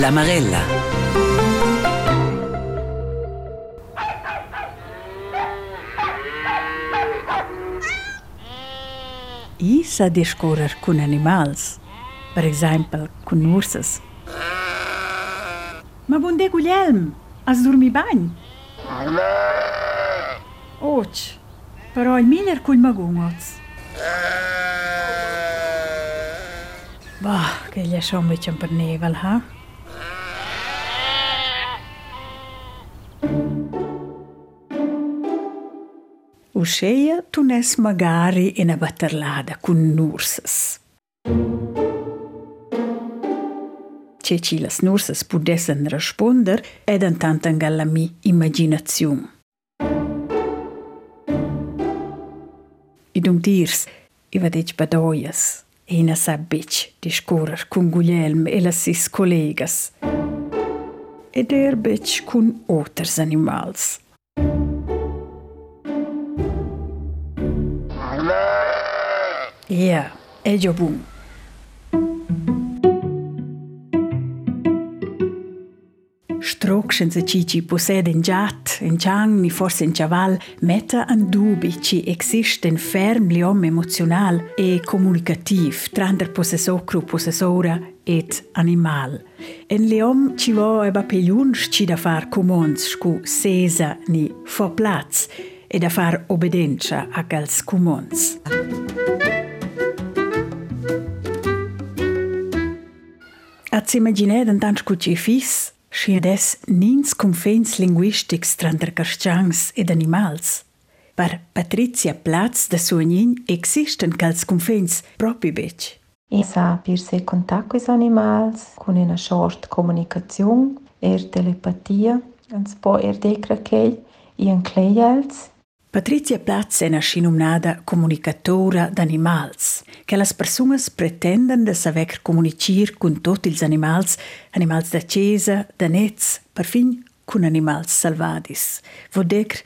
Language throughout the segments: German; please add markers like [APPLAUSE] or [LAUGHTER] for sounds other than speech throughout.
La Marella. I sa discorrer con animals, per esempio con ursas. Ma bunde Guglielm, has dormi bagn? Och, però il miglior col magungoz. Bah, che gli è schon ein per Usceia tunes magari in a batterlada con nursas. Ce ci las nursas pudessen responder ed antantan galla mi immaginaziun. Idum dirs, i vadec badoias, e ina sa bec discorrer con Guglielm e las sis collegas. Ed er bec con oters animals. Ja, è già bun. Stroxen se ci ci possede in giat, in ciang, ni forse in chaval, metta an dubi ci existe un ferm liom emozional e comunicativ tra der possessocru, possessora et animal. En liom ci vo eba pegliunsch ci da far comons scu sesa ni fo plaz e da far obedenza a gals comons. At imagined en tant scu ci fis, schi ades nins confens linguistics tranter carstians ed animals. Per Patrizia Platz da Suognin existen cals confens propi bec. Esa per se contact con animals, con una short comunicazione, er telepatia, ans po er decra chel, i an cleiels, Patrizia Platz è una scinumnada comunicatora d'animals, che las personas pretenden de saber comunicir con tutti ils animals, animals da cesa, da nets, perfin con animals salvadis. Vodec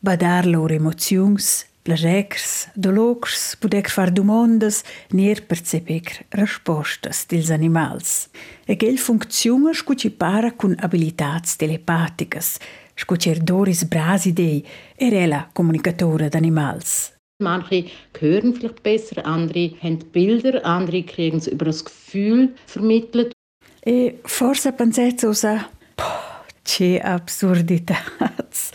badar loro emozions, plagers, dolors, podec far domondas, nier perceper rispostas dils animals. E che il funziona scuci para con abilitats telepaticas, Scucer Doris Brasidei er ella comunicatore d'animals. Manche hören vielleicht besser, andere haben Bilder, andere kriegen es über das Gefühl vermittelt. E forse pensate usa, che absurditats.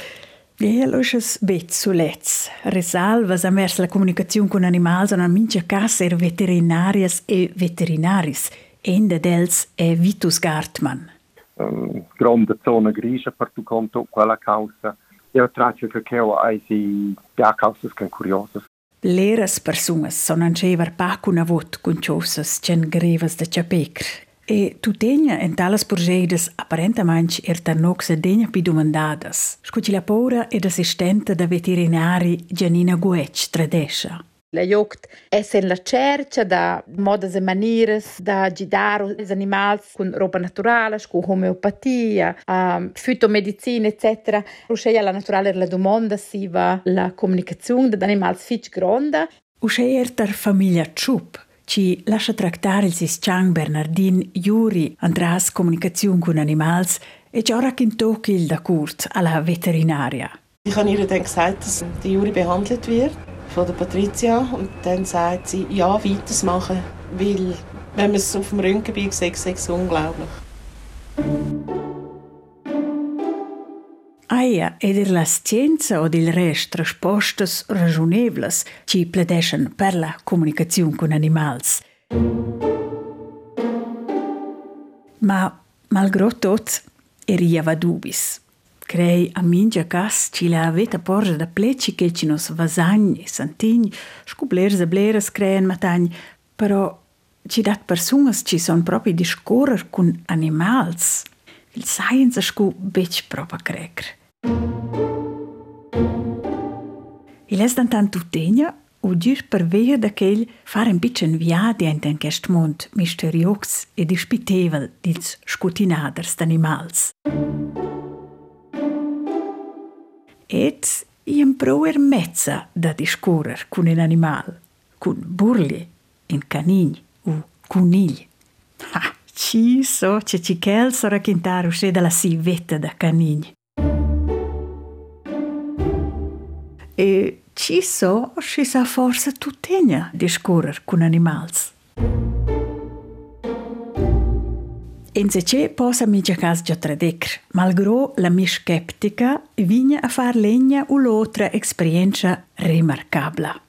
E lo es bet sulets. Resalvas amers la comunicazione con animals an mincha casa er veterinarias e veterinaris. Ende dels è Vitus Gartmann. Um, grande zona grigia per tu conto quella causa. Io traccio che che hai si ja causas can curiosas. Leras personas son ancever pa cun avot cun ciosas cen grevas de ciapecr. E tutenia en talas progedes apparentaments er tanoxa degna pi domandadas. Scuci la paura ed assistente da veterinari Gianina Guec tradescia. La jogt es en la cerca da modas e maniras da gidar os animals con roba naturale, con homeopatia, um, fitomedicina, etc. Rusceia la naturale la domanda si va la comunicazione da animals fitch gronda. Usce ter famiglia Ciup, ci lascia trattare il sisciang Bernardin Juri andras comunicazione con animals e già raccontò il da Kurt alla veterinaria. Ich habe ihr dann gesagt, dass der Juri behandelt wird von der Patricia und dann sagt sie, ja, weitermachen, weil wenn man es auf dem Röntgenbild sieht, ist es unglaublich. Aia ed la scienza o il rest rispostas ragionevlas ci pledeschen per la comunicazione con animals. Ma, malgrò tot, eriava dubis. Crei a mingia cas ci la aveta porge da pleci che ci nos vasagni e santigni, scublers e bleres creen matagni, però ci dat personas ci son proprio discorrer con animals. Il science scu bec proprio crecer. Il es dan tant tutenia o dir per via d'aquell far un bitchen viadi en den quest mond misteriós e dispitevel dils scutinaders d'animals. Et iem proer mezza da discorrer cun un animal, cun burli, un canign o cunigl. Ha, ci so che ci chel so raccontare uscire dalla sivetta da canigni. E ci so si sa forse tutegna discorrer con animals. Invece posa mi già già tradecr, malgrado la mia skeptica, vigna a far legna un'altra esperienza remarcabla.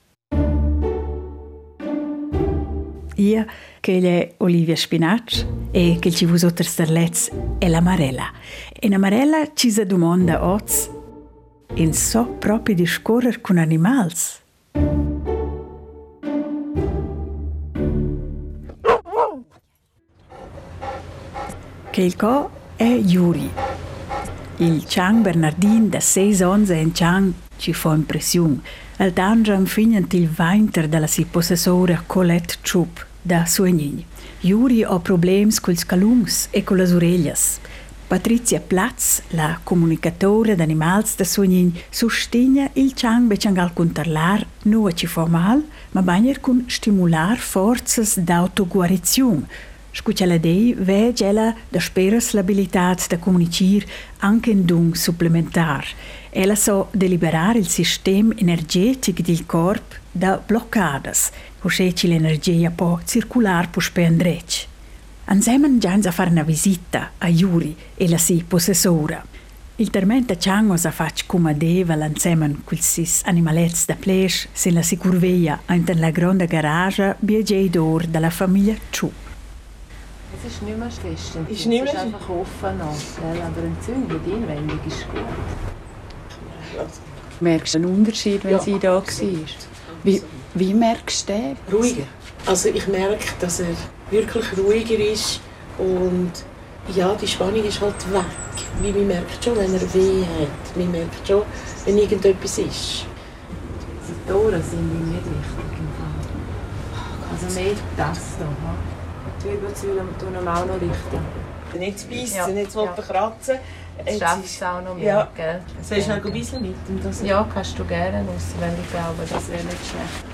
Io, che è Olivia Spinac e che ci vuoi ottersterlez è la Marella. E la Marella ci si domanda oz in so proprio discorrer con animals. Che il co è Yuri. Il Chang Bernardin da 6 anni in Chang ci fa impressione. Al dangiam finient il vainter dalla si possessora Colette Chup da Suegnin. Yuri ha problemi con i calungs e con le orecchie. Patrizia Platz, la comunicatore d'animals da Suegnin, sostiene il Chang bechangal contarlar non ci fa mal, ma bagner con stimular forze d'autoguarizione Scucella dei vege ella da speras l'abilitat da comunicir anche in dung supplementar. Ella so deliberar il sistema energetic del corpo da bloccadas, così l'energia può circolare per spendrec. Ansemen già a fare una visita a Yuri e la si possessora. Il termenta Changos a fac come deva l'insemen quel sis animalets da plesch se la si curveia in la grande garage biegei d'or della famiglia Chup. Es ist nicht mehr fest. Ist nicht mehr es ist einfach offen noch. Aber Entzündung, die Einwendung ist gut. Merkst du einen Unterschied, wenn Ja. sie da war? Wie, wie merkst du den? Ruhiger. Also ich merke, dass er wirklich ruhiger ist und ja, die Spannung ist halt weg. Wie man merkt schon, wenn er weh hat. Man merkt schon, wenn irgendetwas ist. Die Tore sind ihm nicht wichtig. Also mehr das hier. Die Wirbelsäule tun auch noch richten. Nicht beißen, Ja, nicht ja. kratzen. Jetzt schaffst du es auch noch mehr, Ja. gell? Sollst du noch ein bisschen mit? Und das Ja, kannst du gerne raus, wenn ich glaube, das wäre nicht schlecht.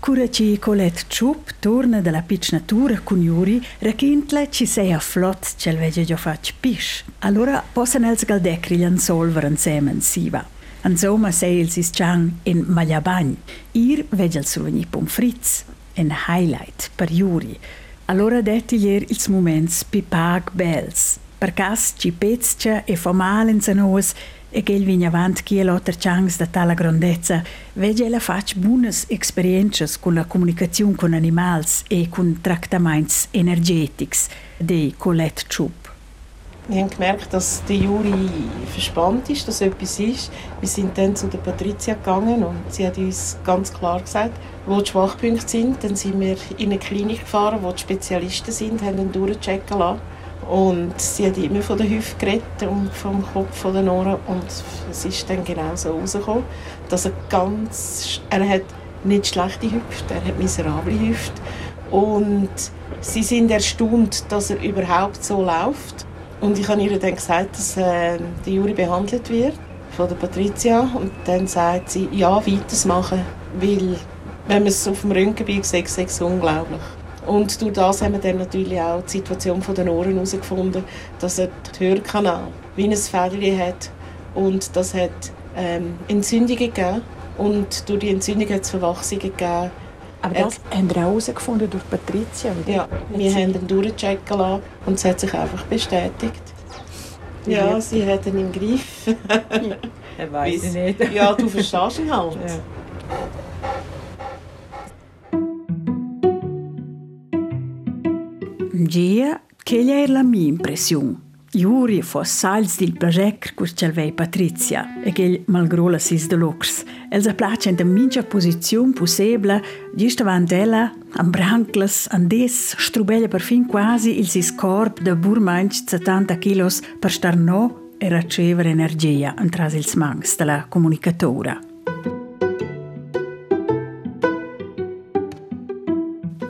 Curaci Colette Chup torna dalla picnatura con Yuri, racchintla ci sei a flot c'è il vege già fac pisch. Allora possono els galdecri solver insieme siva. Insomma, sei il sis chang in Magliabagn. Ir vege il suveni pomfritz, in highlight per Yuri. Allora detti ier ils moments pipag bels. Per cas ci pezcia e fa mal in zanos e che il vigna avant chi l'otter changs da tala grandezza, vege la fac buonas experiences con la comunicazione con animals e con trattaments energetics de Colette Chup. Wir haben gemerkt, dass der Juri verspannt ist, dass etwas ist. Wir sind dann zu der Patricia gegangen und sie hat uns ganz klar gesagt, wo die Schwachpunkte sind. Dann sind wir in eine Klinik gefahren, wo die Spezialisten sind, haben ihn durchchecken lassen. Und sie hat immer von der Hüfte geredet und vom Kopf, von den Ohren. Und es ist dann genau so rausgekommen, dass er ganz... Er hat nicht schlechte Hüfte, er hat miserable Hüfte. Und sie sind erstaunt, dass er überhaupt so läuft. Und ich habe ihr dann gesagt, dass äh, der Juri behandelt wird von der Patricia. Und dann sagt sie, ja, weitermachen, weil wenn man es auf dem Röntgenbild sieht, ist es unglaublich. Und durch das haben wir dann natürlich auch die Situation den Ohren herausgefunden, dass er den Hörkanal wie ein Fädeli hat. Und das hat ähm, Entzündungen gegeben. Und durch die Entzündung hat es Verwachsungen gegeben. Aber Er- das haben wir herausgefunden durch Patricia, oder? Ja, wir haben ihn durchchecken lassen und es hat sich einfach bestätigt. Ja, sie hat ihn im Griff. Er weiß ich nicht. Ja, du verstehst ihn halt. Ja. Gia, che gli è la mia impressione. Juri fa sals dil plajec cus c'elvei Patricia e che malgrò la sis de lux. Els a place in de mincha posizione possibile, giusto avant ella, am brancles, andes, strubella per fin quasi il sis corp de burmanch 70 kilos per star no e ricevere energia entras ils mangs della comunicatora.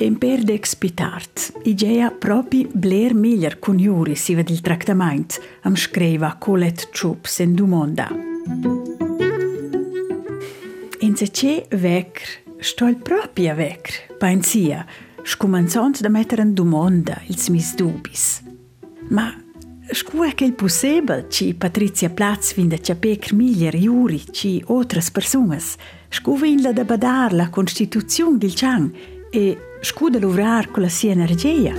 In per d'expitart, igea propi bler miglior con Juri si ved il tractament, am scriva Colette Chup sen dumonda. In se c'è vecr, sto il propria vecr, pensia, scumanzons da mettere in domanda ils mis dubis. Ma scu è che il possibile ci Patrizia Platz vinda capec miglier iuri ci otras personas, scu vinda da badar la Constituzione del Chang e scu da lovrar con la sia energia.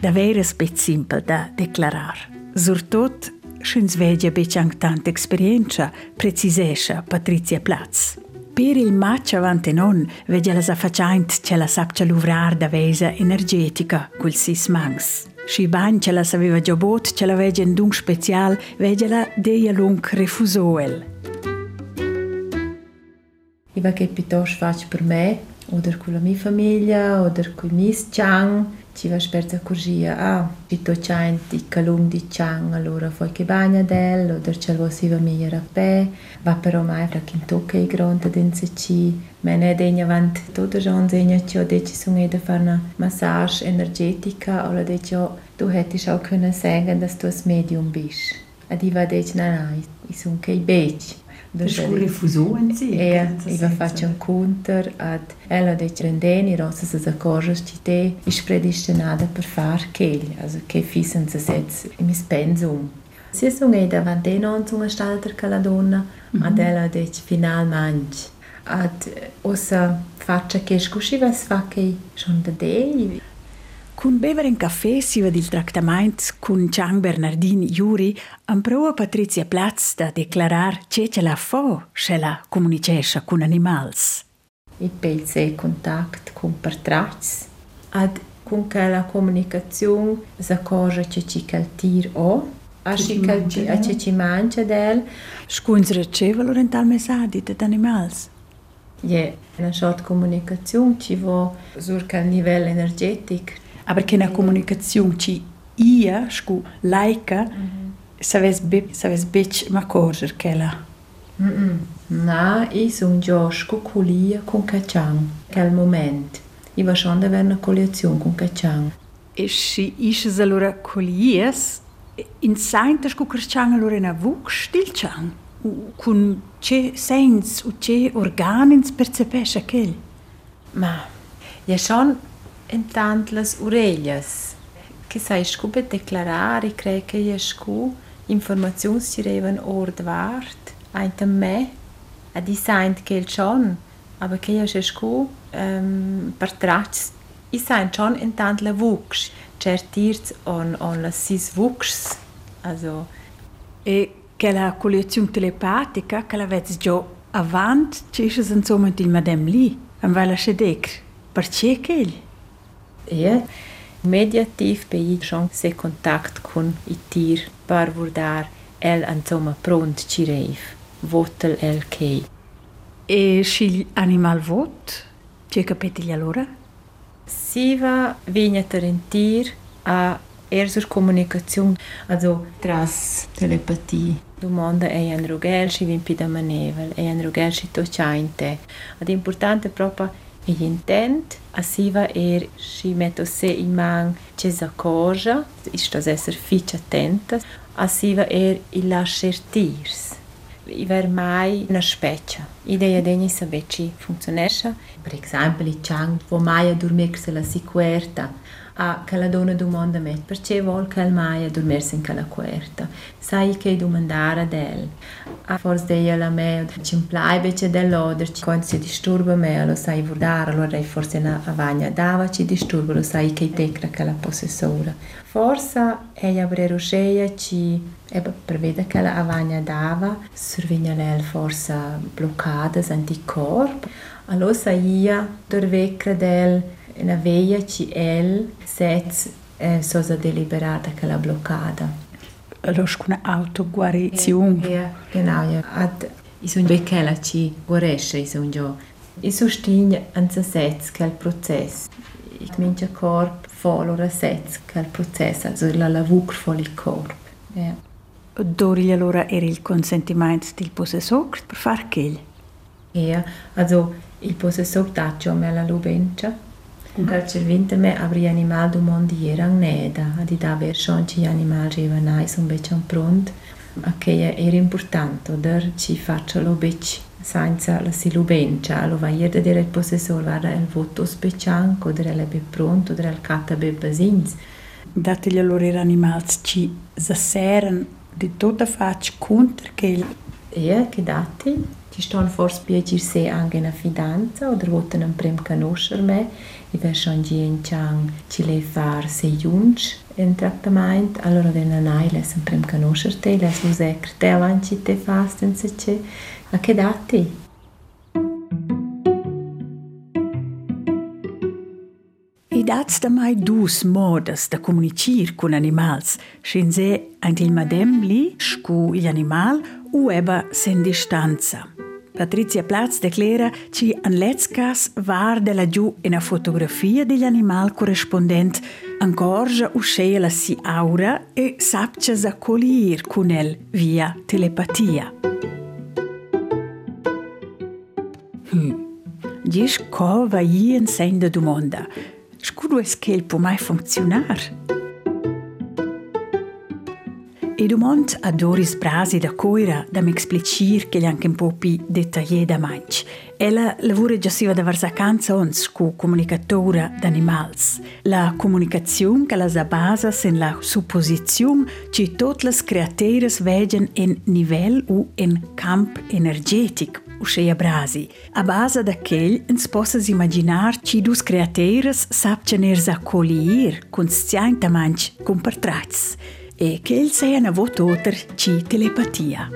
Davvero spet simpel da declarar. Surtot, schins vedia becang tanta esperienza, precisescha Patrizia Platz. Per il match avanti non, vedia la affacciant che la sapcia lovrar da vesa energetica col sis mangs. Si bagn ce la saveva già bot, ce la vegia in dung special, vedia la deia lung refusoel. Ich va che piuttosto faccio per me, oder con la mia famiglia, oder con i chang, ci va sperza curgia, ah, ci to chain di chang, allora poi che bagna del, oder ce lo si va migliore a pe, va però mai fra chi tocca i gronta dense ci, ma ne degna vant tutto già insegna ci ho deci sono da fare una massage energetica, oder deci du hättest auch können sagen, dass du ein Medium bist. Und ich war deci, nein, nein, ich sono che i Fusion, sì. E io faccio un counter ad ella de rendeni rosse se cose ci te is predestinata per far che also che fissen se setz in mis pensum. Si sono e davanti non sono stata che la donna ad ella de finalmente ad ossa faccia che scusi vas fa che schon da dei Cun bever in caffè si vede il trattamento con Gian Bernardini Juri, amprova Patrizia Platz da declarar che ce la fa se la comunicesce con animals. I pelze contact con pertrats, ad con che la comunicazione sa cosa che ci caltir o, a ci caltir, a che ci mangia del. Scuns riceve l'oriental messaggi di animals. Ja, una short comunicazione ci va sul livello energetico. Aber che una comunicazione ci ia, scu laica, mm -hmm. saves be, saves bec ma cosa che la. Mm -mm. Na, i sono già scu culia con cacciang, che al momento. I va schon avere una coliazione con cacciang. E si isces allora colies, in sainta scu cacciang allora in avuk stil chang. Con che sens u che organins percepesce quel. Ma, ja schon intant las orelhas. Che sai scu per declarare, crei che ja scu informazioni ci reven ord vart, ainta me, a di saint che il schon, aber che ja scu um, per tracts, i saint schon intant la vux, certirs on, on la sis vux, also... E che la collezione telepatica, che la vedi già avanti, c'è insomma il madame lì, am vai la sedec, perché che? Ja, mediativ bei schon se kontakt con i tir par vurdar el insomma pront ci reiv, votel el kei. E si animal vot? Ci capiti allora? Si va vigna tarentir a ersur comunicazione, also tras telepatie. Domanda è un rugel si vimpi da manevel, è un rugel si to chainte. Ad importante proprio e Intent, a sziva ér și metose imang ce zacorja, isto esser fici attenta, a sziva ér i lascer tirs. I ver mai na specie. Ideea de să veci funcționește. Per exemplu, i ciang vo mai a dormir la sicuerta. A che la donna domanda me perché vuol mai a dormirsi in quella cuerta sai che domandare ad el a forse deia la me ci implai bece dell'oder quando si disturba me lo sai vurdare allora forse una avagna dava ci disturba lo sai che tecra che la possessora. Forse ella brero sceia ci e prevede che la avagna dava. Survegna lei forse bloccate anticorp allora sai io dorvecra una veia ci el sez eh, sosa deliberata che la bloccata. Allora una autoguarizione. Ja, genau, ja. Ad i sun che la ci guaresce i sun già. I sostigna anza sez che il processo. Il mince corp folora sez che il processo, also la lavur fol il corp. Ja. Dori allora era il consentimento del possessore per far che? Ja, also il possessore taccio me la lubencia. Un calcer vinter me avri animal do mondi erang neda, adi da ver schon ci animal riva nai son beccian pront, a che era importante, der ci faccia lo bec senza la silubencia. Allora, jeder der possessor vada el voto specianco, oder el ebe pronto, oder el cata bebasins. Dategli allora i animali ci zasseren di tutta faccia contro che... Ja, che dati? Ci stanno forse piacere se anche una fidanza, oder voten un prem conoscere me, e per schon gien chang ci le far se junge in trattamento, allora wenn una les un prem conoscere te, les lo secre te avanti te fasten se c'è, a che dati? I dats da mai dus modas da comunicir con animals, scinse ein il madem li scu gli animal u eba sen distanza. Patrizia Platz declara che an letzcas var della giù una fotografia degli animal corrispondent ancorja uscea la si aura e sapcia sa colir con el via telepatia. Hm. Gis co va i en sen de domanda. Scudo es che il può mai funzionar? E domond a Doris Brasi da Coira da m'explicir che gli anche un po' più dettaglié da manch. Ella lavora già siva da versa canzons cu comunicatora d'animals. La comunicazione che la sa basa sen la supposizione che tutte le createres vegen in nivel u in camp energetic uscea brasi. A base d'aquell ens possas imaginar che dus createres sapchen ers accoglier con stiainta manch con pertrats e che il sei una vototer ci telepatia.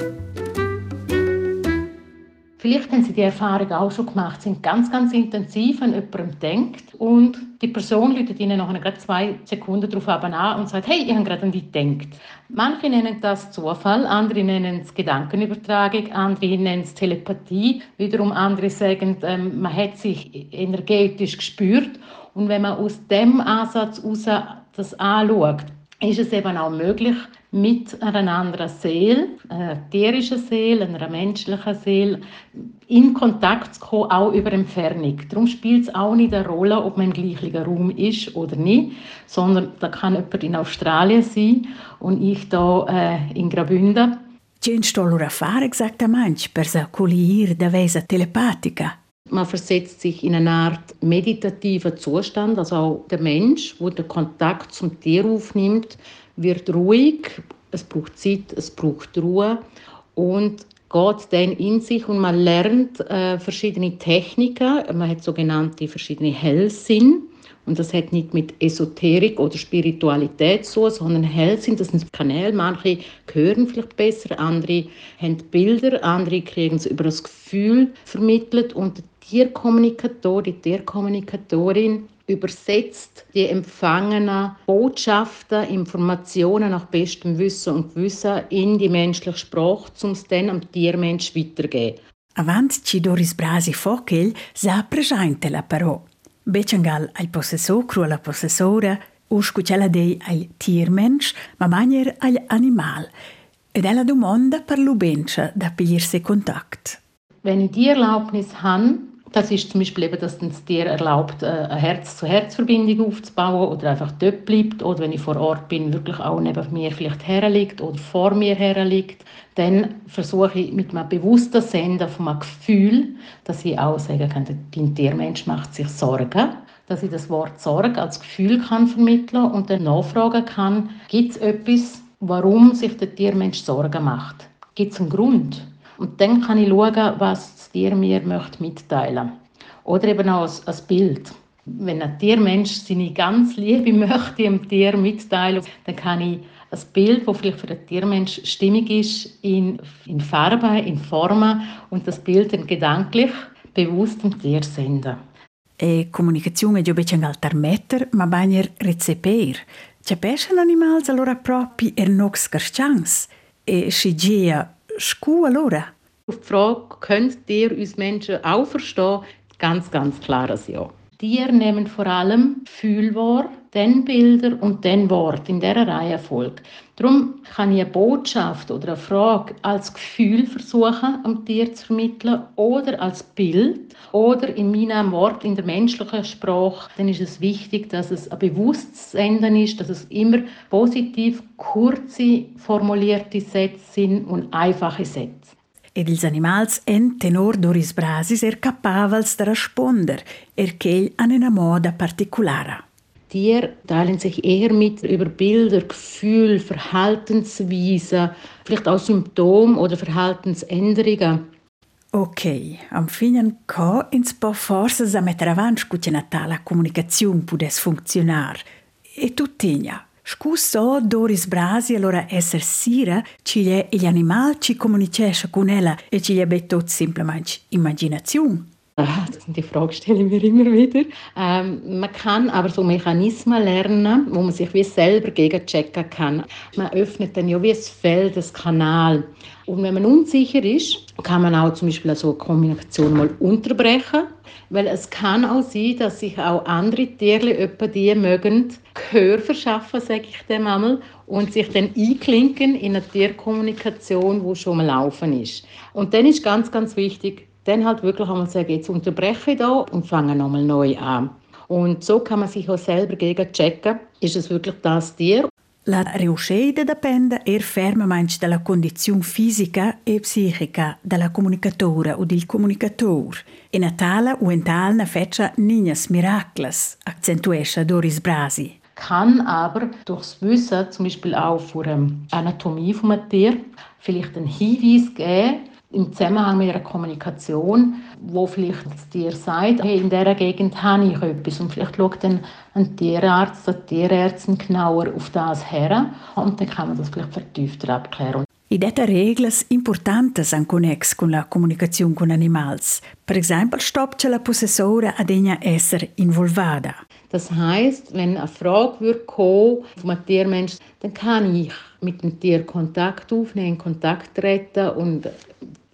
Vielleicht haben Sie die Erfahrung auch schon gemacht, sind ganz, ganz intensiv an jemandem denkt und die Person läutet Ihnen nach gerade zwei Sekunden darauf an und sagt, hey, ich habe gerade an dich gedacht. Manche nennen das Zufall, andere nennen es Gedankenübertragung, andere nennen es Telepathie, wiederum andere sagen, ähm, man hat sich energetisch gespürt und wenn man aus dem Ansatz heraus das anschaut, ist es eben auch möglich, mit einer anderen Seele, einer tierischen Seele, einer menschlichen Seele, in Kontakt zu kommen, auch über Entfernung. Darum spielt es auch nicht eine Rolle, ob man im gleichen Raum ist oder nicht, sondern da kann jemand in Australien sein und ich hier äh, in Graubünden. C'è allora fare esattamente per accogliere da vesa telepatica? Man versetzt sich in eine Art meditativen Zustand, also auch der Mensch, wo der Kontakt zum Tier aufnimmt, wird ruhig, es braucht Zeit, es braucht Ruhe und geht dann in sich und man lernt äh, verschiedene Techniken. Man hat sogenannte verschiedene Hellsinn. Und das hat nicht mit Esoterik oder Spiritualität zu, sondern Hellsinn, das sind Kanäle. Manche hören vielleicht besser, andere haben Bilder, andere kriegen es über das Gefühl vermittelt. Und der Tierkommunikator, die Tierkommunikatorin übersetzt die empfangenen Botschaften, Informationen nach bestem Wissen und Gewissen in die menschliche Sprache, um es dann am Tiermensch weiterzugeben. Avanti ci Doris Brasi Fokel sa presente la però. Becengal al possessor cru la possessora, uscucella dei al tiermensch, ma manier al animal. Ed è la domanda per l'ubencia da pigliersi Kontakt. Wenn ich die Erlaubnis habe, das ist zum Beispiel eben, dass das Tier erlaubt, äh, eine Herz-zu-Herz-Verbindung aufzubauen oder einfach dort bleibt oder wenn ich vor Ort bin, wirklich auch neben mir vielleicht herliegt oder vor mir herliegt, dann versuche ich mit einem bewussten Senden von einem Gefühl, dass ich auch sagen kann, dein Tiermensch macht sich Sorgen, dass ich das Wort Sorge als Gefühl kann vermitteln und dann nachfragen kann, gibt es etwas, warum sich der Tiermensch Sorgen macht? Gibt es einen Grund? Und dann kann ich schauen, was das Tier mir möchte mitteilen Oder eben auch als, Bild. Wenn ein Tiermensch seine ganz Liebe [LAUGHS] möchte dem Tier mitteilen, dann kann ich ein Bild, das vielleicht für den Tiermensch stimmig ist, in, in Farbe, in Formen und das Bild dann gedanklich bewusst dem Tier senden. E comunicazione è un altar metter, ma bagner recepir. C'è pesce animals allora proprio er nox carchans. E si gia allora? Auf die Frage, könnt ihr uns Menschen auch verstehen? Ganz, ganz klares Ja. Tiere nehmen vor allem Gefühl wahr, dann Bilder und dann Wort in dieser Reihenfolge. Darum kann ich eine Botschaft oder eine Frage als Gefühl versuchen, am Tier zu vermitteln oder als Bild oder in meinem Wort in der menschlichen Sprache. Dann ist es wichtig, dass es ein bewusstes Senden ist, dass es immer positiv kurze, formulierte Sätze sind und einfache Sätze. ed ils animals en tenor Doris Brasis er capavals de responder, er ch'ell han una moda particulara. Tiere teilen sich eher mit über Bilder, Gefühle, Verhaltensweisen, vielleicht auch Symptome oder Verhaltensänderungen. Ok, am finen co ins po forse a mettere avanti scuccia natala comunicazione pudes funzionar. E tu tigna, scusso Doris Brasi allora esser sira ci gli animali ci comunicesce con ella e ci gli tot semplicemente immaginazione. Ah, die Frage stelle ich mir immer wieder. Ähm, man kann aber so Mechanismen lernen, wo man sich wie selber gegenchecken kann. Man öffnet dann ja wie ein Feld, ein Kanal. Und wenn man unsicher ist, kann man auch zum Beispiel so eine Kommunikation mal unterbrechen. Weil es kann auch sein, dass sich auch andere Tiere etwa die mögen Gehör verschaffen, sage ich dem einmal, und sich dann einklinken in eine Tierkommunikation, die schon mal laufen ist. Und dann ist ganz, ganz wichtig, dann halt wirklich einmal sagen, jetzt unterbreche ich da und fange nochmal neu an. Und so kann man sich auch selber gegen checken, ist es wirklich das Tier? La riuscita dipende er fermamente dalla condizione fisica e psichica della comunicatore o del comunicatore. In Natale o in talna feccia niñas miracles, accentuesce Doris Brasi. Kann aber durchs Wissen, zum Beispiel auch von der Anatomie von einem Tier, vielleicht einen Hinweis geben, im Zusammenhang mit einer Kommunikation, wo vielleicht das Tier sagt, hey, in dieser Gegend habe ich etwas und vielleicht schaut dann ein Tierarzt, eine Tierärztin genauer auf das her und dann kann man das vielleicht vertiefter abklären. I dette regles importantes an connex con la comunicazione con animals. Per esempio, stoppt la possessora ad egna esser involvada. Das heißt, wenn eine Frage wird kommen von einem Tiermensch, dann kann ich mit dem Tier Kontakt aufnehmen, Kontakt treten und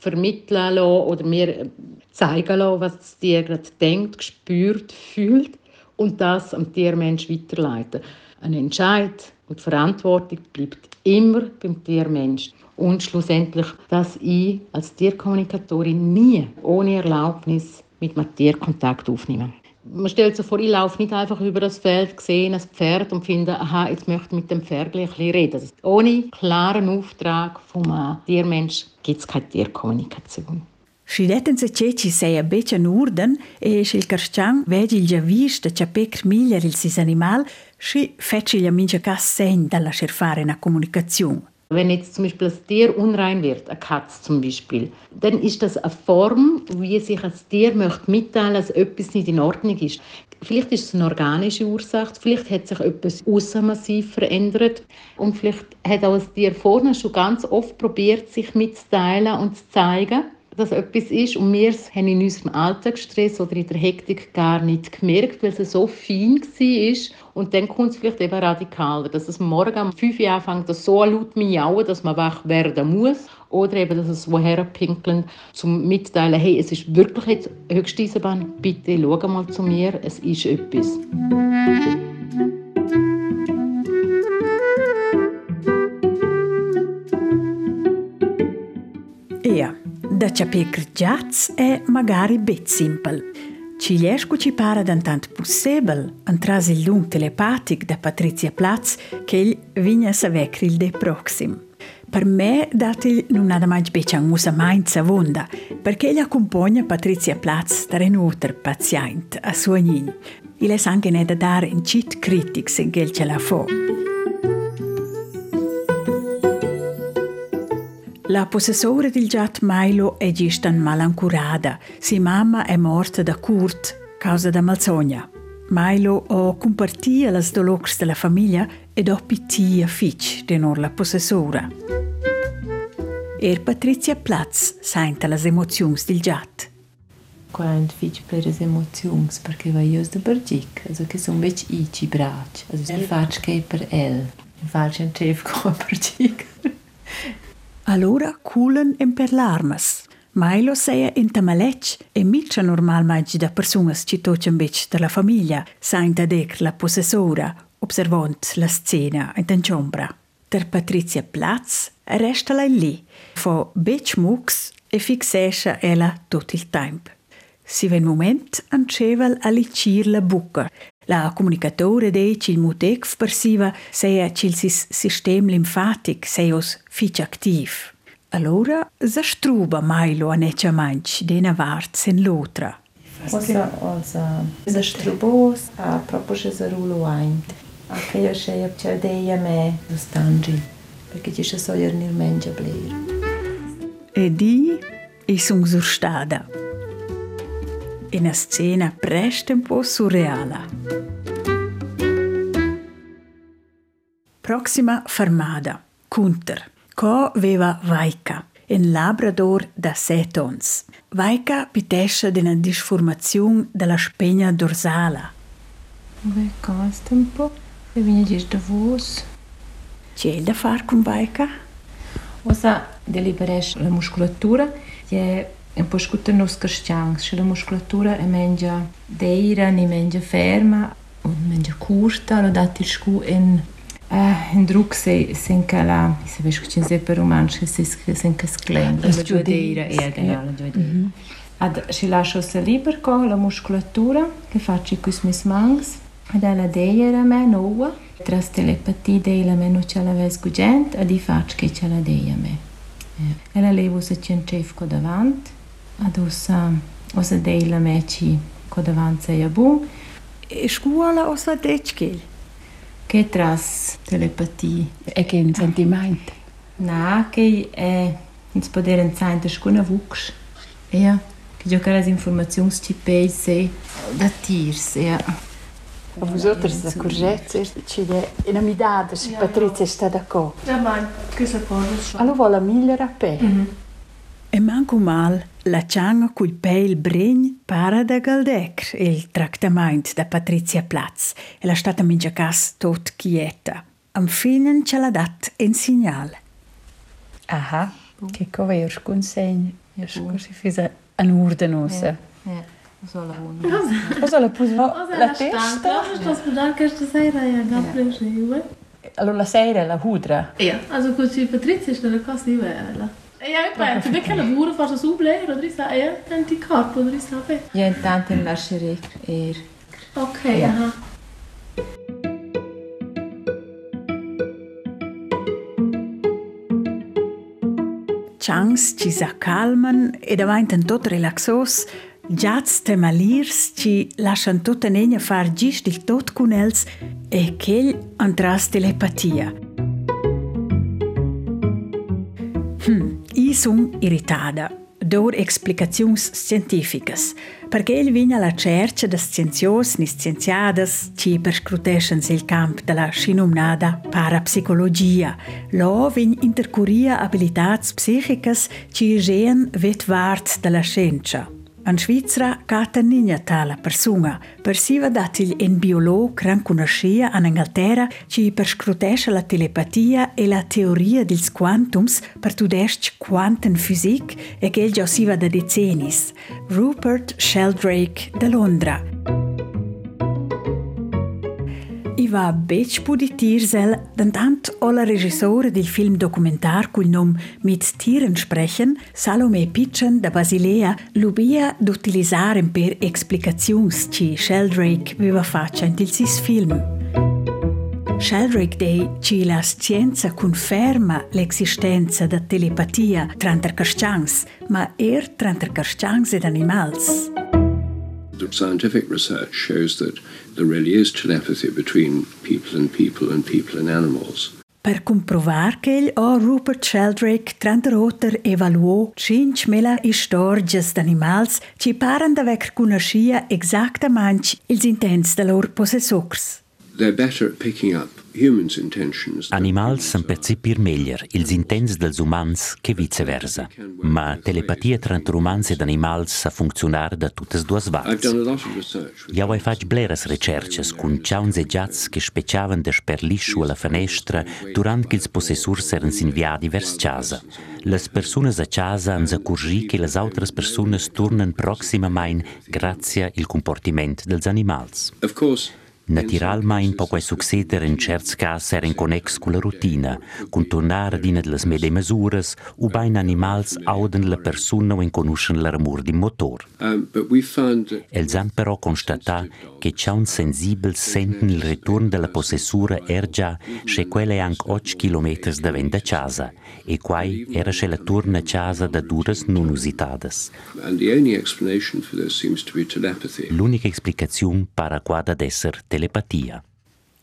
vermitteln lassen oder mir zeigen lassen, was das Tier gerade denkt, spürt, fühlt und das am Tiermensch weiterleiten. Ein Entscheid und die Verantwortung bleibt immer beim Tiermensch. Und schlussendlich, dass ich als Tierkommunikatorin nie ohne Erlaubnis mit einem Tier Kontakt aufnehme. Man stellt sich vor, ich laufe nicht einfach über das Feld, sehe ein Pferd und finde, aha, jetzt möchte ich mit dem Pferd ein bisschen reden. Ohne klaren Auftrag vom Tiermensch gibt es keine Tierkommunikation. Scidetten se ceci sei a beccia nurden e schil carstian vegi il già vista cia pecr miglier il sis animal, sci feci il mincha cas segn dalla fare una comunicazione. Wenn jetzt zum Beispiel das Tier unrein wird, eine Katze zum Beispiel, dann ist das eine Form, wie sich das Tier möchte mitteilen, dass etwas nicht in Ordnung ist. Vielleicht ist es eine organische Ursache, vielleicht hat sich etwas massiv verändert und vielleicht hat auch das Tier vorne schon ganz oft probiert, sich mitzuteilen und zu zeigen dass etwas ist und wir haben in unserem Alltagsstress oder in der Hektik gar nicht gemerkt, weil es so fein war. Und dann kommt es vielleicht eben radikaler, dass es morgen um 5 Uhr anfängt, dass so laut miauen, dass man wach werden muss. Oder eben, dass es woher pinkeln, zum mitteilen, hey, es ist wirklich jetzt höchste Eisenbahn, bitte schau mal zu mir, es ist etwas. Capir giats è magari bet simple. Ci riesco ci pare tant possibile, antras il lung telepatic da Patrizia Platz, che il vigna savecri il de proxim. Per me datil non ha mai beccia musa mainza vonda, perché gli accompagna Patrizia Platz da renuter pazient a suo nin. Il è anche ne da dare in cit critics in che ce la fa. La possessora del giat Milo è gistan malancurada. Si mamma è morta da curt, causa da malsogna. Milo o compartia las dolors della famiglia ed ho pittia fitch denor la possessora. Er Patrizia Platz sente las emozions del giat. Quando fitch per le emozions, perché va io da bergic, also che sono bec i ci brac, also si faccio che per el. Faccio un chef come bergic. Allora culen en per l'armas. Milo seia in tamalec e mitja normalmente da personas ci toccian bec della famiglia, sainta dec la possessora, observant la scena in t'enchombra. Der Patrizia Platz resta lei lì, fo bec mux e fixescia ella tot il tempo. Si ven moment ancevel a licir la bucca, La comunicatura deci il mutec persiva seja cil sis sistem linfatic seios fich activ. Allora zastruba mailo a necia manch de navart sen l'otra. Oza, oza, zastrubos, a propoše za rulu ajnt. A kaj jo še je občadeja me zostanži, perché ci so jernir menja blir. Edi, isung e zurstada. Edi, In a scena presto un po' surreala. Proxima fermada. Kunter. Co veva Vaika, in Labrador da setons. Vaika pitesce d'una disformazione della spegna dorsala. Beh, costa un po', e viene gis da vos. C'è da far con Vaika? Osa deliberesce la muscolatura, è un po' scuta nos castians, se la muscolatura è mengia deira, ni mengia ferma, o mengia curta, lo dati scu in Uh, in druc se sen che la se vesh che se per romansch se sen che sclen la giudeira e genau la giudeira ad si lascio se liber co la muscolatura che faccio quis mis mangs ad la deira me nova tras telepatia de la meno ce la ves gugent ad i faccio che ce la deia me. E la levo se cien chef co davant ad osa osa de la me ci co davant se ja bu E scuola o sa decchil? che tras telepatia E che un sentimento. Na, che è in poder entzain der scuna vux. Ja, che giocare as informazioni ci pese da tirs, ja. A vosaltres da corgets, ci è in amidade, se Patrizia sta d'accordo. Ja, ma questa cosa Allora vuole la migliore a pe. E manco mal, la cianga cul peil bregn para da Galdec il tractament da Patrizia Platz e la stata mingia cas tot quieta. Am finen ce l'ha dat in segnal. Aha, che cova io sconsegno. Io scusi fisa an urdenosa. Ja, so la una. Cosa la puso la testa? Ja gabre schreiben. Allora la sera la hudra. Ja, also gut, die Patrizia ist eine Kasse wählen. Ja, ich penso, perché lavoro faccio su Blair, oder ich sage, ja, dann die Karte, oder ich sage, Ja, intanto lascerei er. okay, aha. Changs ci s'accalman e davanten tot relaxos, giats temalirs ci lascian tot negna far gist il tot cun els e ch'el antras telepatia. Hm, i sun irritada. Dor explicaziuns scientificas, perché el vigna la cerca da scienzios ni scienziadas ci perscruteschens il camp della scinumnada parapsicologia. Lo vin intercuria abilitats psichicas ci gehen vet vart della scienza. An Svizra cata nina tala persona, persiva datil en biolog gran conoscia an Anglaterra ci perscrutesce la telepatia e la teoria dils quantums per tudesc quanten fisic e che el già siva da decennis, Rupert Sheldrake de Londra. I va bec puditirsel, denn tant olla regissore del film dokumentar cul nom Mit Tieren sprechen, Salome Pitchen da Basilea, lubia d'utilizzare per explicazions ci Sheldrake veva faccia in il sis film. Sheldrake Day ci la scienza conferma l'esistenza da telepatia tranter carscians, ma er tranter carscians ed animals. The scientific research shows that really is telepathy between people and people and people and animals. Per comprovar che il o Rupert Sheldrake trenta roter evaluò cinc mela istorgias d'animals ci paran da vec conoscia exactamente ils intents de lor possessors. They're better at picking up humans' intentions. than Animals san are. percepir meglier ils intents dels umans che viceversa. Ma telepatia tra umans ed animals sa funzionar da tuttes duas I've varts. done a lot of research. with Ja hai faig bleras recerches cun ciauns e giats che speciavan de sperlisciu alla finestra durant che ils possessurs eran inviadi vers casa. Las persunas a casa han accurgi che las autras persunas turnan proximamain grazie il comportiment dels animals. Of course, Naturalmein può quai succeder in certs cas er in connex con la rutina, con tornare ad ina delle mede masuras, u bain animals auden la persona o in conoscen l'amor di motor. Um, Els han però constatà che c'è un sensibel senten il ritorno della possessura ergia che quelle anche 8 km da venda casa e quai era che la torna casa da duras non usitades. L'unica explicazione para quada d'esser telepatia.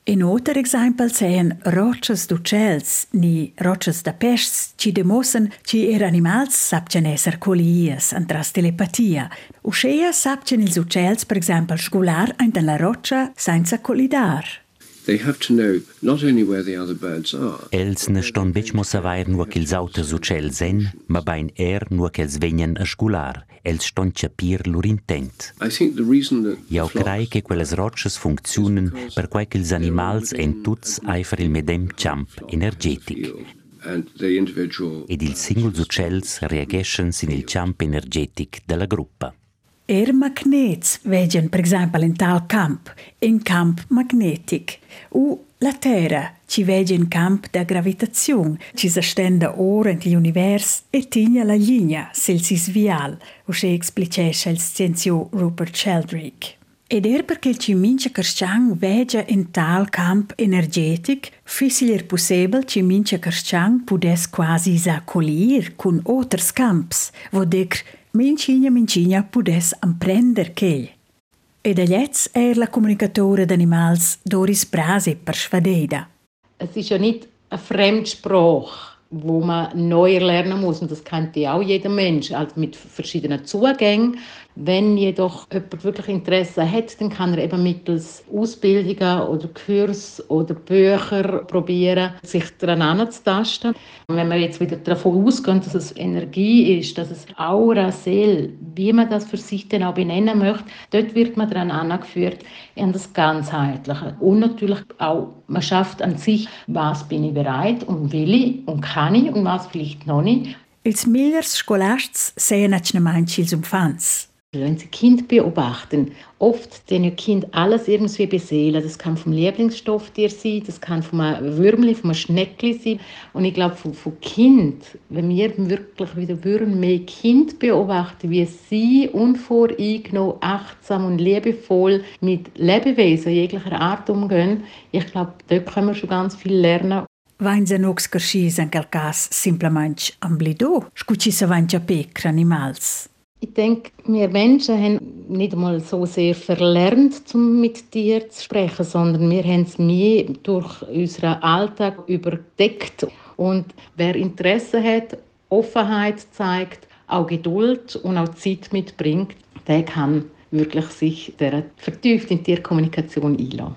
In other example seien roches d'uccels ni roches da pests ci demossen ci er animals sapcen esser colias antras telepatia. Uscea sapcen ils uccels, per exempel, scular ein la roccia senza colidar. They have to know not only where the other birds are. Els ne ston bec mo savair nur che ils auters uccels en, ma bain er nur che els vegnan a scular. Els ston capir lur intent. I think the reason that Jau crai che quelles rocces funzionen per quai che ils animals en tuts eifer il medem champ energetic. and the individual Ed ils singuls uccels reageschen sin il champ energetic della gruppa. Er magnets vegen, per exempel, in tal camp, in camp magnetic. U la Terra ci vege in camp da gravitazione, ci s'astenda ora in l'univers e tigna la linea sil sis vial, usce explicesce il scienzio Rupert Sheldrake. Ed er perché ci mince Kerschang vege in tal camp energetic, fisilir possibel ci mince Kerschang pudes quasi sa colir cun oters camps, decr mincina mincina pudes amprender ch'el. Ed agliez er la comunicatore d'animals Doris Brasi per Schwadeida. Es ist ja nicht eine Fremdsprache, wo man neu lernen muss. Und das kennt ja auch jeder Mensch, also mit verschiedenen Zugängen. Wenn jedoch jemand wirklich Interesse hat, dann kann er eben mittels Ausbildungen oder Kurs oder Bücher probieren, sich daran anzutasten. Wenn wir jetzt wieder davon ausgehen, dass es Energie ist, dass es Aura, Seele, wie man das für sich dann auch benennen möchte, dort wird man daran angeführt, an das Ganzheitliche. Und natürlich auch, man schafft an sich, was bin ich bereit und will ich und kann ich und was vielleicht noch nicht. Ils millers scolasts seien achnamainci ils umfans. Wenn Sie Kind beobachten, oft den Kind alles irgendwie beseelen. Das kann vom Lieblingsstofftier sein, das kann vom Würmli, vom Schneckli sein. Und ich glaube, von, von Kind, wenn wir wirklich wieder würden, mehr Kind beobachten, wie sie unvoreingenommen, achtsam und liebevoll mit Lebewesen jeglicher Art umgehen, ich glaube, dort können wir schon ganz viel lernen. Vain se nox carschis en quel cas simplement amblido, scuci se vain ja pecra animals. Ich denke, wir Menschen haben nicht einmal so sehr verlernt, um mit Tieren zu sprechen, sondern wir haben es mehr durch unseren Alltag überdeckt. Und wer Interesse hat, Offenheit zeigt, auch Geduld und auch Zeit mitbringt, der kann wirklich sich der vertieft in Tierkommunikation einlassen.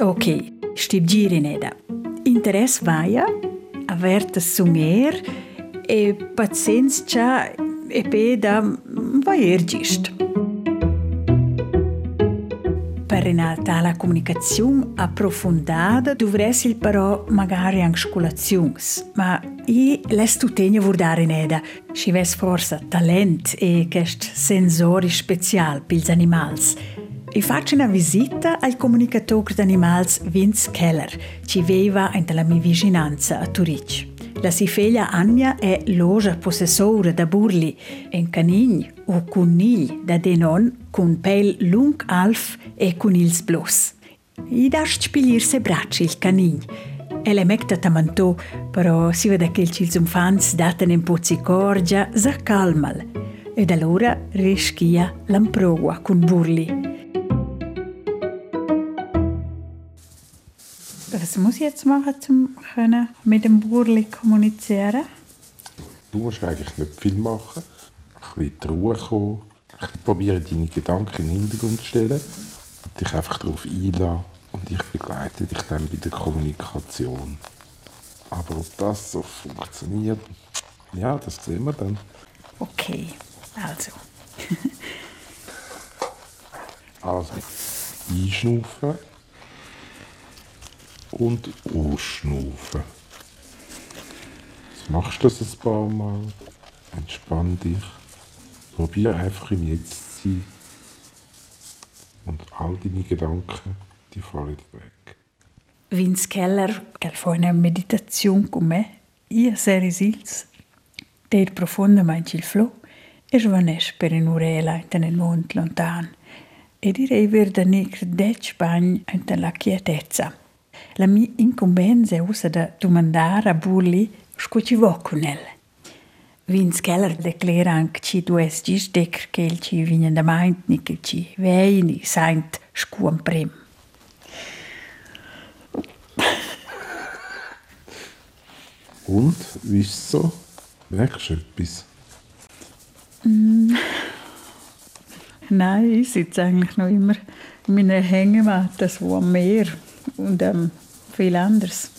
Ok, stib giri neda. Interes vaia, averta sunger e pazienza e peda vaier gist. Per una tale comunicazione approfondata dovresti però magari anche scolazions, ma i les tu tegna vurdare neda, ci ves forse talent e quest sensori special pils animals. E faccio una visita al comunicatore d'animals Vince Keller, ci veva in la mia vicinanza a Turic. La sua figlia Anja è loja possessore da burli, un canign o cunigl da denon con pel lung alf e con ils blos. I dash spilir se bracci il canign. E le mecta tamantò, però si vede che ils umfans daten in pozzicorgia sa calmal. Ed allora rischia l'amprogua con burli. Was muss ich jetzt machen, um können mit dem Burli kommunizieren? Du musst eigentlich nicht viel machen. Ein bisschen die Ruhe kommen. Ich probiere deine Gedanken in den Hintergrund zu stellen. Und dich einfach darauf einlassen. Und ich begleite dich dann bei der Kommunikation. Aber ob das so funktioniert, ja, das sehen wir dann. Okay, also. [LAUGHS] Also, einschnaufen und ausschnaufen. Jetzt machst du das ein paar Mal. Entspann dich. Probier einfach im Jetzt zu sein. Und all deine Gedanken, die fallen weg. Vince Keller, che fa una meditazione con me, io seri sils, der profondamente il flow, e svanesce per un'orella in un mondo lontano. E direi ver da nicr dec bagn in la quietezza. La mia incombenza è usa da domandare a Burli sco ci va con el. Vince Keller declara anche ci due gis decr che il ci vigna da maint ni che ci vei ni saint scuam prim. Und, wie ist es so? Merkst du etwas? Mm. [LAUGHS] Nein, ich sitze eigentlich noch immer in meiner Hängematte, so am Meer und ähm, viel anderes.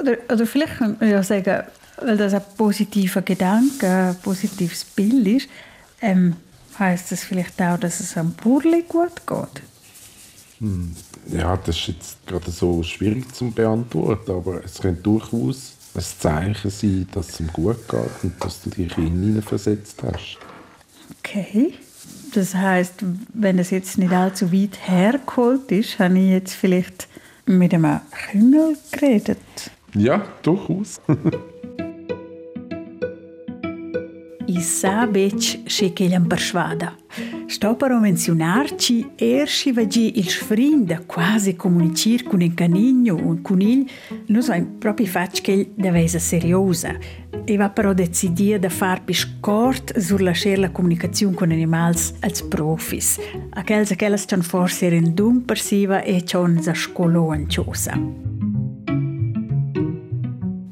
Oder, oder vielleicht kann man ja sagen, weil das ein positiver Gedanke, ein positives Bild ist, ähm, heißt das vielleicht auch, dass es am Burli gut geht? Hm. Ja, das ist jetzt gerade so schwierig zu beantworten, aber es könnte durchaus ein Zeichen sein, dass es ihm gut geht und dass du dich hineinversetzt hast. Okay. Das heißt, wenn es jetzt nicht allzu weit hergeholt ist, habe ich jetzt vielleicht mit einem Küngel geredet. Ja, durchaus. [LAUGHS] sa bec che che gli persuada. Sto per menzionarci erci vagi il sfrin da quasi comunicare con un canigno un coniglio, non so proprio fatto che deve essere seriosa. E va però decidir da far più scort sur lasciare la comunicazione con animali als profis. Aquels aquelles c'han forse in dum persiva e c'han za scolo anciosa.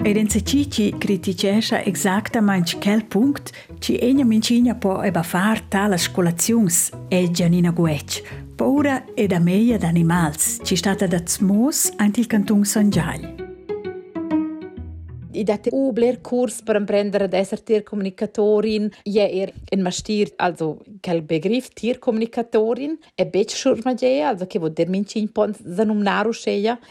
Cici criticesce esattamente quel punto ci egna mincina po eba far tale scolazions e Gianina Guec. Paura ed a meia d'animals ci stata da Zmos ant il canton San Giagli. I date ubler Kurs per prendere ad essere Tierkommunikatorin. Je er in Mastir, also quel Begriff Tierkommunikatorin, e bec schurmagea, also che vuol der mincin pon zanum naru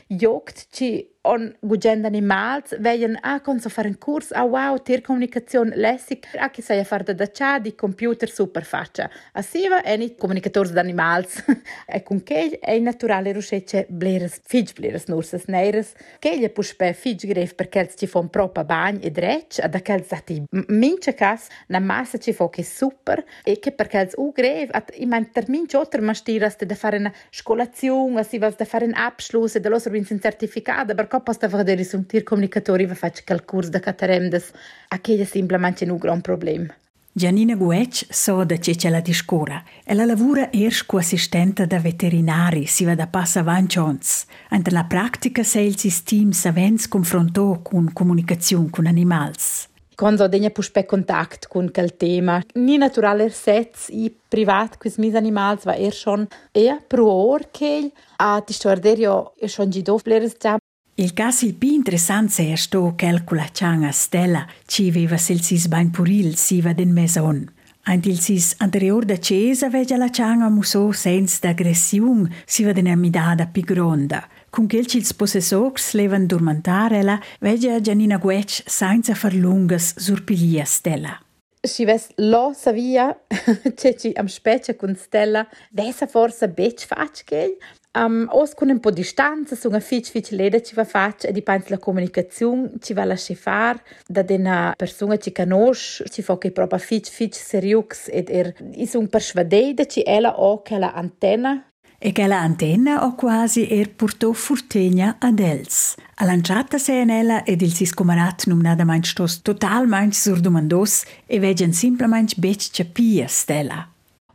jogt ci on gugend animals veien ah con so fare un curs ah wow tiercomunicazione lessig ah che sai a fare da da di computer super faccia assiva e ni comunicators d'animals. [LAUGHS] E con che è naturale ruscece bleres fig bleres nursas neiras che gli puspe fig gref perché ci fa un propa bagn e drech ad aquel zati mince cas na massa ci fa che super e che perché u gref at i mein termin otter mastiras da fare una scolazione assiva da fare un abschluss e da losser bin certificato per ko posta vedere su un tir comunicatori va fac quel curs da cataremdes a che è semplicemente un gran problem. Gianina Guec so da ce la discura e la lavora erst co assistente da veterinari si va da passa vanchons. Ante la pratica se il sistema savens confronto con comunicazione con animals. Quando degna puspe contact con quel tema, ni naturale sets i privat quis mis animals va er schon eher pro or che a ti storderio e schon gido bleres già Il caso il più interessante è sto calcola changa stella ci viva sil sis bain puril si va den meson. Ant il sis anterior da cesa veggia la changa muso sens d'aggressiun si va den amidada pi gronda. Con quel cils possessors levan dormantarela veggia Gianina Guec senza far lungas surpilia stella. Si ves lo savia, [LAUGHS] c'è ci am specie con stella, vesa forse bec fac che Um, os con un po' di distanza, una fitch fitch leda ci va faccia e dipende la comunicazione ci va lasciare fare da una persona ci conosce, ci fa che proprio fitch fitch seriux ed er is un persvadede ci ella o che la antenna e che la antenna o quasi er portò furtegna ad els. A lanciata se en ella ed il sis comarat num nada main stos totalmente surdomandos e vegen simplemente bec capia stella.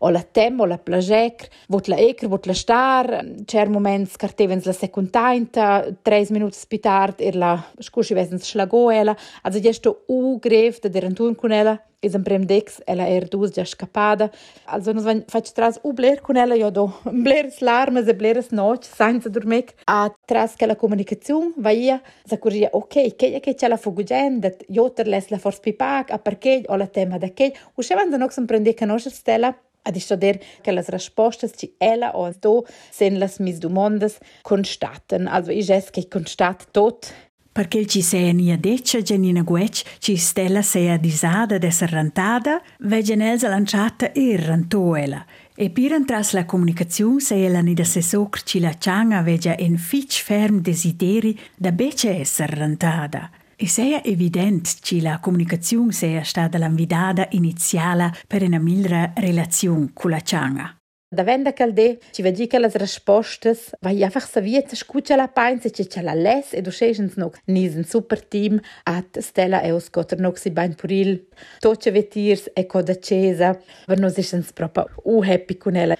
O la tem o la plagec, vot la ecr, vot la star, cer moments cartevens la secuntainta, tres minuts spitard er la scusci vesens schlago ela, also gesto u gref de derantun con ela, is am prem dex, ela er dus già scapada, also nos vain fac tras u bler con ela, io do [LAUGHS] bleres larmes e bleres noc, senza dormec, a tras che la comunicazione va ia, sa curia, ok, che che c'è la fugugen, dat joter les la force pipac, a perché o la tema da che, uscevan da nox am prende conoscer stella, ad istoder che las respostas ci ella o do sen las mis domandas constaten. Also ich es che constat tot perché ci sei nia deccia Giannina Guec, ci stella sei disada d'essere rantada, vegen els lanciata e rantoela. E piran tras la comunicazione sei la nida se socr ci la cianga veggia en fitch ferm desideri da bece essere rantada. E sei evident che la comunicazione sia stata l'invidata iniziale per una migliore relazione con la cianga. Da venda calde, ci vedi che le risposte, vai einfach saviet scuccia la painza che ce la les e doschens noch nis un super team at Stella e os gotter noch si bain puril, toce vetirs e coda cesa, per nos isens proprio u happy con ella.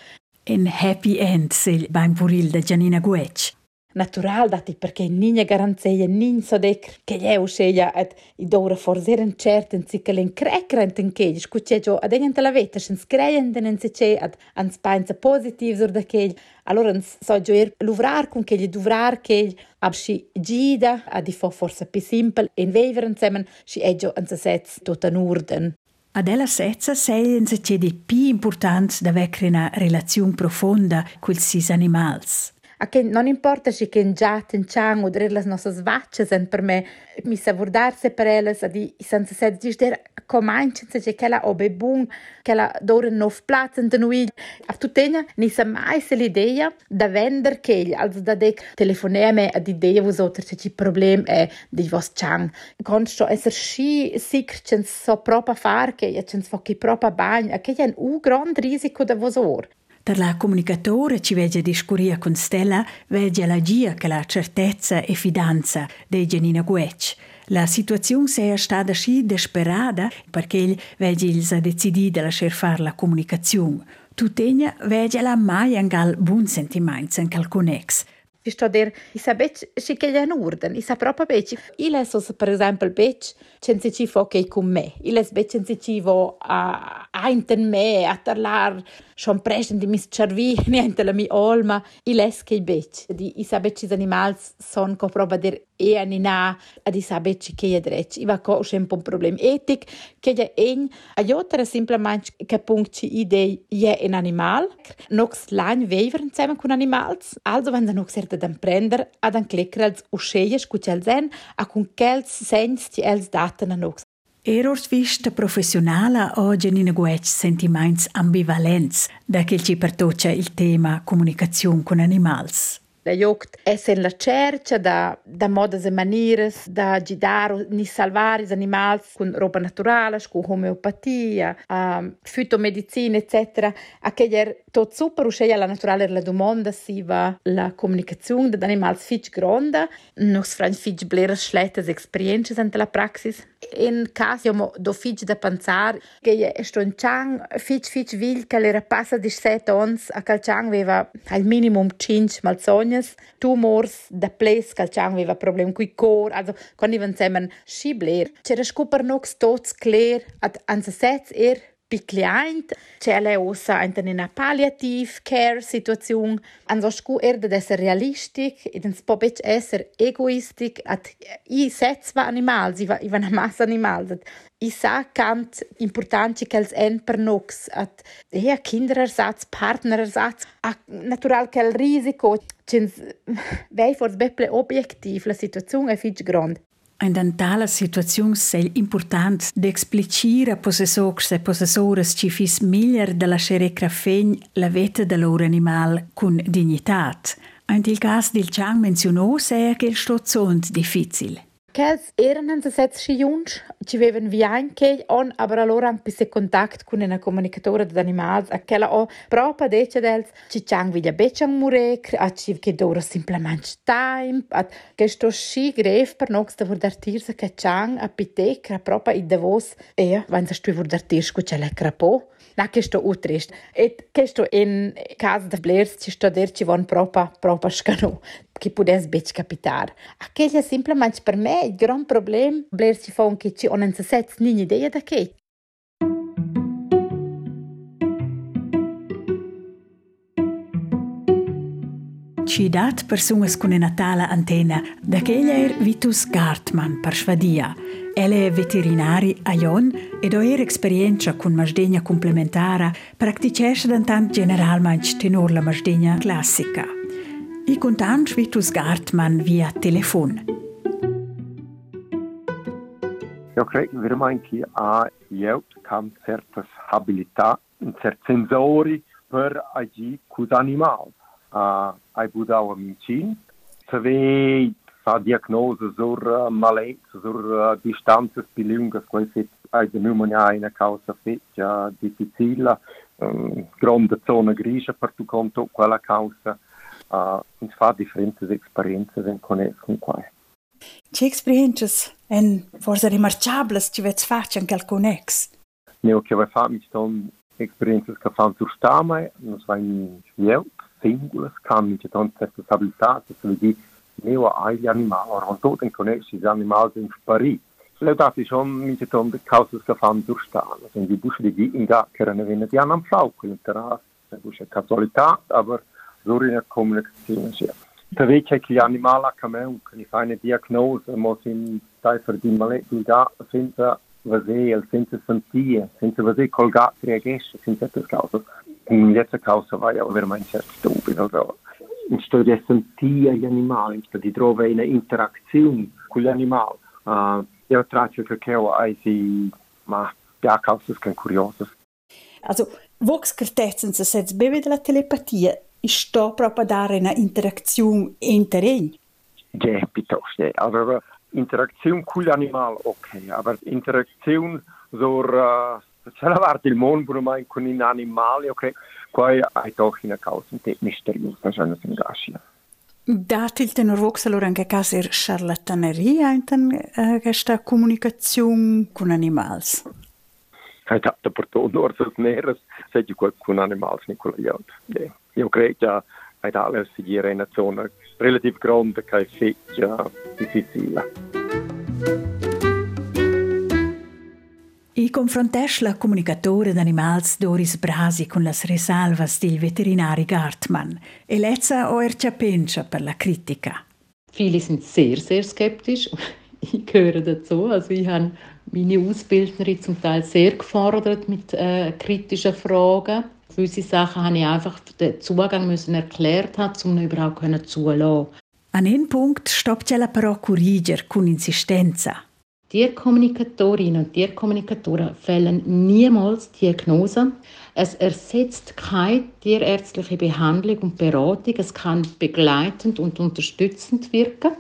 In happy end se bain puril da Gianina Guec. Natural dati perché nina garanzeia nin so dec che je usceia et i dora forser en certen si che len crecrent en che scucce jo ad enten la veta sen screien en se ad ans painza positiv sur da che allora so jo er luvrar con che gli duvrar che ab si gida a di fo forse pi simpel in veveren semmen si e jo ans sets tot an urden. Ad ella setza seien se c'è di più importante da una relazione profonda con i sis animals. Che non importa se che già tenciang o le nostre vacce sen per me mi sa vordarse per elles a di senza sed di comincian se che la obe bun che la dore nov platz in noi a tutena ni sa mai se l'idea da vender che also da de telefoneme a di idea vos otter se ci problem è di vos chang consto esser schi sicher so propa far che cens fo che propa bagn che è un u grand risiko da vos or Per la comunicatore ci vede discuria con Stella, vede la gia che la certezza e fidanza di Janina Guec. La situazione sia stata così desperata perché ils ha deciso di lasciare fare la comunicazione. Tuttavia, vede la mai un buon sentimento in qualcun ex. Ci sto a dire, i sa bec, si che gli hanno urden, i sa proprio bec. I les os, per esempio, bec, censi ci fo che con me. I les bec censi ci vo a, a inten me, a tarlar, schon presen di mis cervi, niente [LAUGHS] la mi olma. I les che bec. Di, i sa bec animals son co proba e anina, ad i sa bec che i drec. I va co un po' problem etic, che gli ein, a jotere simplement che punct ci idei je un animal, nox lain veiver insieme con animals, also wenn da nox er da prender ad an clecrels usceies cu cel zen a cun quels sens ti els daten a nox. Erors vista professionala o Janina Guec sentiments ambivalents da che ci pertoccia il tema comunicazione con animals. La jogt essen la cercia da, da modas e maniras da gidar ni salvar is animals con roba naturale, con homeopatia, um, fitomedicina, etc. A che er tot super usceia la naturale la domanda si va la comunicazione da animals fitch gronda, nos fran fitch bleras schlettes experiences ante la praxis. In caso io do fitch da pensar che è sto in chang fitch fitch vil che l'era passa di set ons a calciang aveva al minimum 5 malsognas, tumors da ples calciang aveva problem qui cor, also quando ivan semen schibler. C'era scoper nox tots clear ad ansa sets er pi client, c'è le ossa in una palliative care situazione, anso scu er de esser realistic, ed ens po bec esser egoistic, at i sets va animals, i va, i va na massa animals, i sa kant importanti che els en per nox, at ja kinderersatz, partnerersatz, a natural che il risico, cens vei [LAUGHS] forse beple objektiv, la situazione è fitch grande. Tale situazione è importante di esplicare a possessori e possessore ci fis miglior da lasciare crafegn la vita del loro animale con dignità. In il caso del Chang menzionò è che il stozzont difficile. Kels eran hanno sets schi jungs, ci veven vi anche on aber allora anche se contact con una comunicatore di animals a che la o proprio dece dels ci chang vi becciang murek a ci che dora semplicemente time a che sto schi gref per nox da vor tirse che chang a pitec proprio i devos e wenn stu vor dartir scu ce le crapo na che sto utrist. Et che sto in casa da blers ci sto der ci von proprio proprio scano que pudesse beijo capitar. Aquele simplesmente para mim grande problema, Blair Chiffon que tinha 17 nem ideia daquele. Ci dat persuas con Natala antena, da er Vitus Gartman per Svadia. Ele è veterinari a Ion ed ho er esperienza con masdegna complementara, practicesce da tant generalmente tenor la masdegna classica. I contant Vitus Gartman via telefon. Eu credo veramente che ha io con certe abilità, certi sensori per agire con l'animale. Uh, hai budato a mincin, se fa diagnose sur uh, maletze, sur uh, distanze più lunghe, questo è non una causa feccia difficile, um, grande zona grigia per tu conto quella causa, uh, fa differenti esperienze in con qua. Che experiences en forse remarciables ci vets faccia anche al conex? Neo che vai fa mi ston experiences che fan sur stame, non so in schwielt, singulas, kann mi ton certe stabilità, se vedi neo agli animali, or on tot in conex, gli animali in spari. Le dati schon mi ton de causas che fan sur stame, in die busche di in ga che erano venne di anam flau, quel terras, se busche casualità, aber so in der Kommunikation sia. Trebuie che gli animali a cameu, che li fa una diagnose, mo sin stai per di maletto da senza vedere, senza sentire, senza vedere col gatto reagisce, senza certe cause. In questa causa vai a veramente stupido. Also, in sto di sentire gli animali, in sto di trovare una interazione con gli animali. Uh, io traccio che ho si, ma ja, cause che curiose. Also, vox certezzen se sets beve della telepatia sto proprio a dare una interazione interim. Ja, piuttosto. Ja. Aber Interaktion con l'animale, ok, aber Interaktion so, uh, c'è la parte il mondo mai con gli animali, ok, qua è doch una causa misteriosa, già non si ingaggia. Dat il tenor vox allora anche caso er charlataneria in uh, questa comunicazione con animali. Hai dato per tutto, orsos neres, sei con animali, Nicola Jod. Yeah. Io credo che dato seguire una zona relativ grande che è feccia difficile. I confrontesch la comunicatore d'animals Doris Brasi con las risalvas del veterinari Gartmann e lezza o ercia pensa per la critica. Viele sind sehr, sehr skeptisch. [LAUGHS] Ich gehöre dazu. Also ich habe meine Ausbildnerin zum Teil sehr gefordert mit äh, kritischen Fragen. Gewisse Sachen habe ich einfach den Zugang müssen erklärt haben, um überhaupt zulassen. An einem Punkt stoppt la però corriger con insistenza. Tierkommunikatorinnen und Tierkommunikatoren fällen niemals Diagnose. Es ersetzt keine tierärztliche Behandlung und Beratung. Es kann begleitend und unterstützend wirken.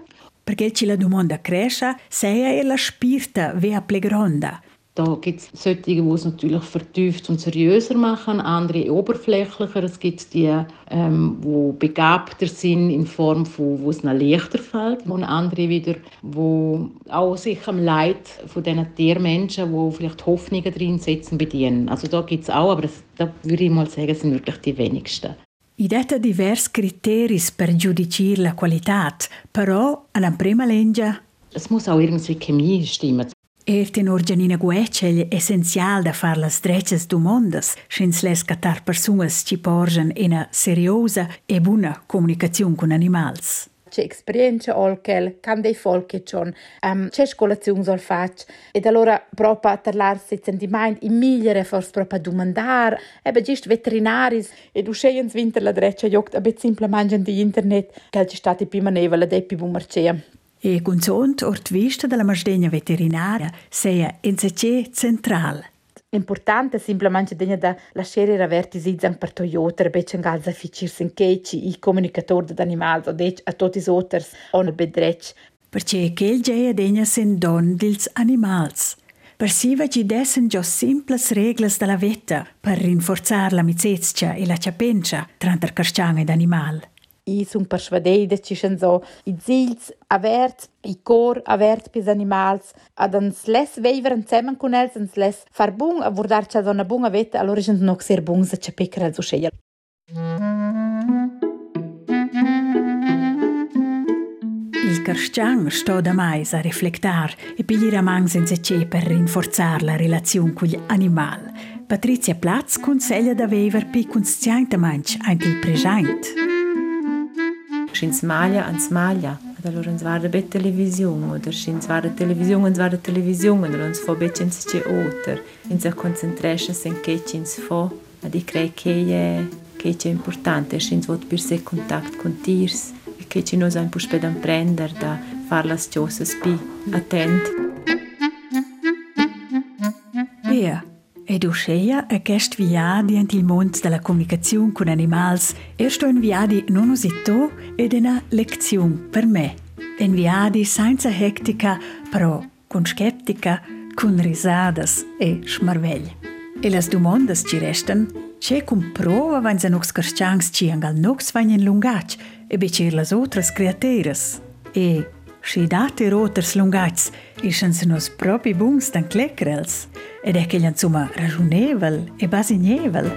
Perché ci la domanda cresce, sei la spirta vea plegronda. Da gibt es solche, die es natürlich vertieft und seriöser machen, andere oberflächlicher. Es gibt die, ähm, die begabter sind in Form von, wo es ihnen leichter fällt. Und andere wieder, die auch sich am Leid von diesen Tiermenschen, die vielleicht Hoffnungen drin setzen, bedienen. Also da gibt es auch, aber das, da würde ich mal sagen, sind wirklich die wenigsten. I detta divers criteri per giudicare la qualità, però alla prima legge es muss auch irgendwie Chemie stimmen. Er tenor Gianina Guecel essenzial da far las dreces domondas, schins les catar personas ci porgen una seriosa e buona comunicazione con animals. C'è esperienza olkel, can dei folche c'on, um, c'è scolazione sol fac, ed allora proprio parlar se sentiment in migliore forse proprio domandar, ebe gist veterinaris, ed usceiens winter la dreccia jogt, abet simplemente di internet, che ci stati prima neva la depi bu marcea. E consont ort vista della masdegna veterinaria sia NCC central. Importante simplemente degna da lasciare averti zizang per Toyota e becen galza ficir sen keci i comunicator de animals o dec a tutti os outros on bedrec. Perché quel geia degna sen don dils animals. Per si va ci dessen già simples reglas della vetta per rinforzare la mizezcia e la ciapencia tra il carciang ed animal. I sun persvadeida ci schon so i zils avert i cor avert pis animals. Ad ans les veiver zusammen con els ans les far bung a vurdar cha donna bunga veta allora sind noch sehr bung sa cha pecker also scheia Il Carstian sto da mais a riflectar e pigliare man senza ce per rinforzare la relazione con gli. Patrizia Platz consiglia da vever pi conscientemente anche il presente. Schins maglia ans maglia da lor uns war bet television oder schins war television uns war television und uns fo bet ins che oter in se concentration sen che ins fo ad i crei che è che è importante. Schins vot per se contact con tiers e che ci nos ein pusped am prender da far las ciosas pi. Attent. Eia, ed usceia aquest viadi ant il mond della comunicazione con animals ersto un viadi non usito ed una lezione per me. Un viadi senza hectica, però con skeptica, con risadas e smarvegli. E las domandas ci restan, c'è comprova wenn se nox carstians ci angal nox vain lungac e becer las otras createras. E si date roters lungats ischen se nos propi bungs dan cleckrels ed è che insomma ragionevel e basignevel.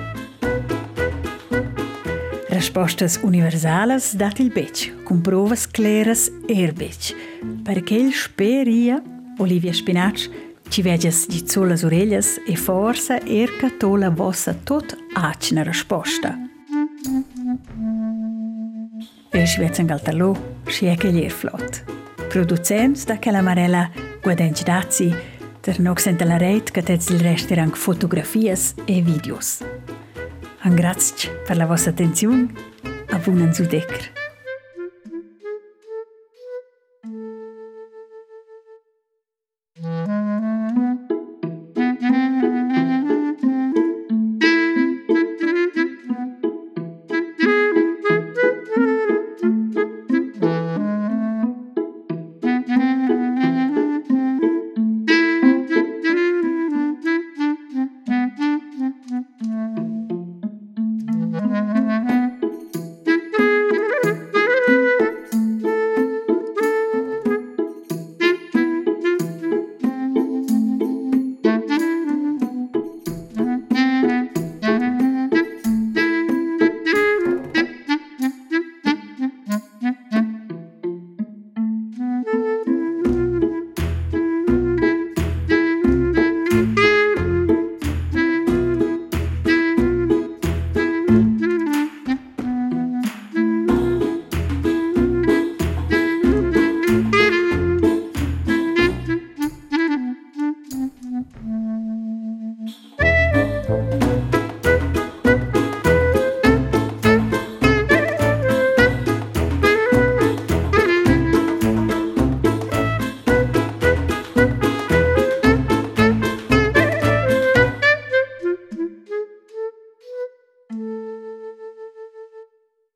Respostas universales dat il bec, con provas claras er bec. Perché il speria, Olivia Spinac, ci veges di solas orelhas e forsa erca tola vossa tot acna risposta. E si vezza galtalò, si è che gli flot. Producents da quella marella guadenci dazi, ter nox senta la reit che tez il restaurant fotografias e videos. An grazie per la vostra attenzione, a buon anzudecr.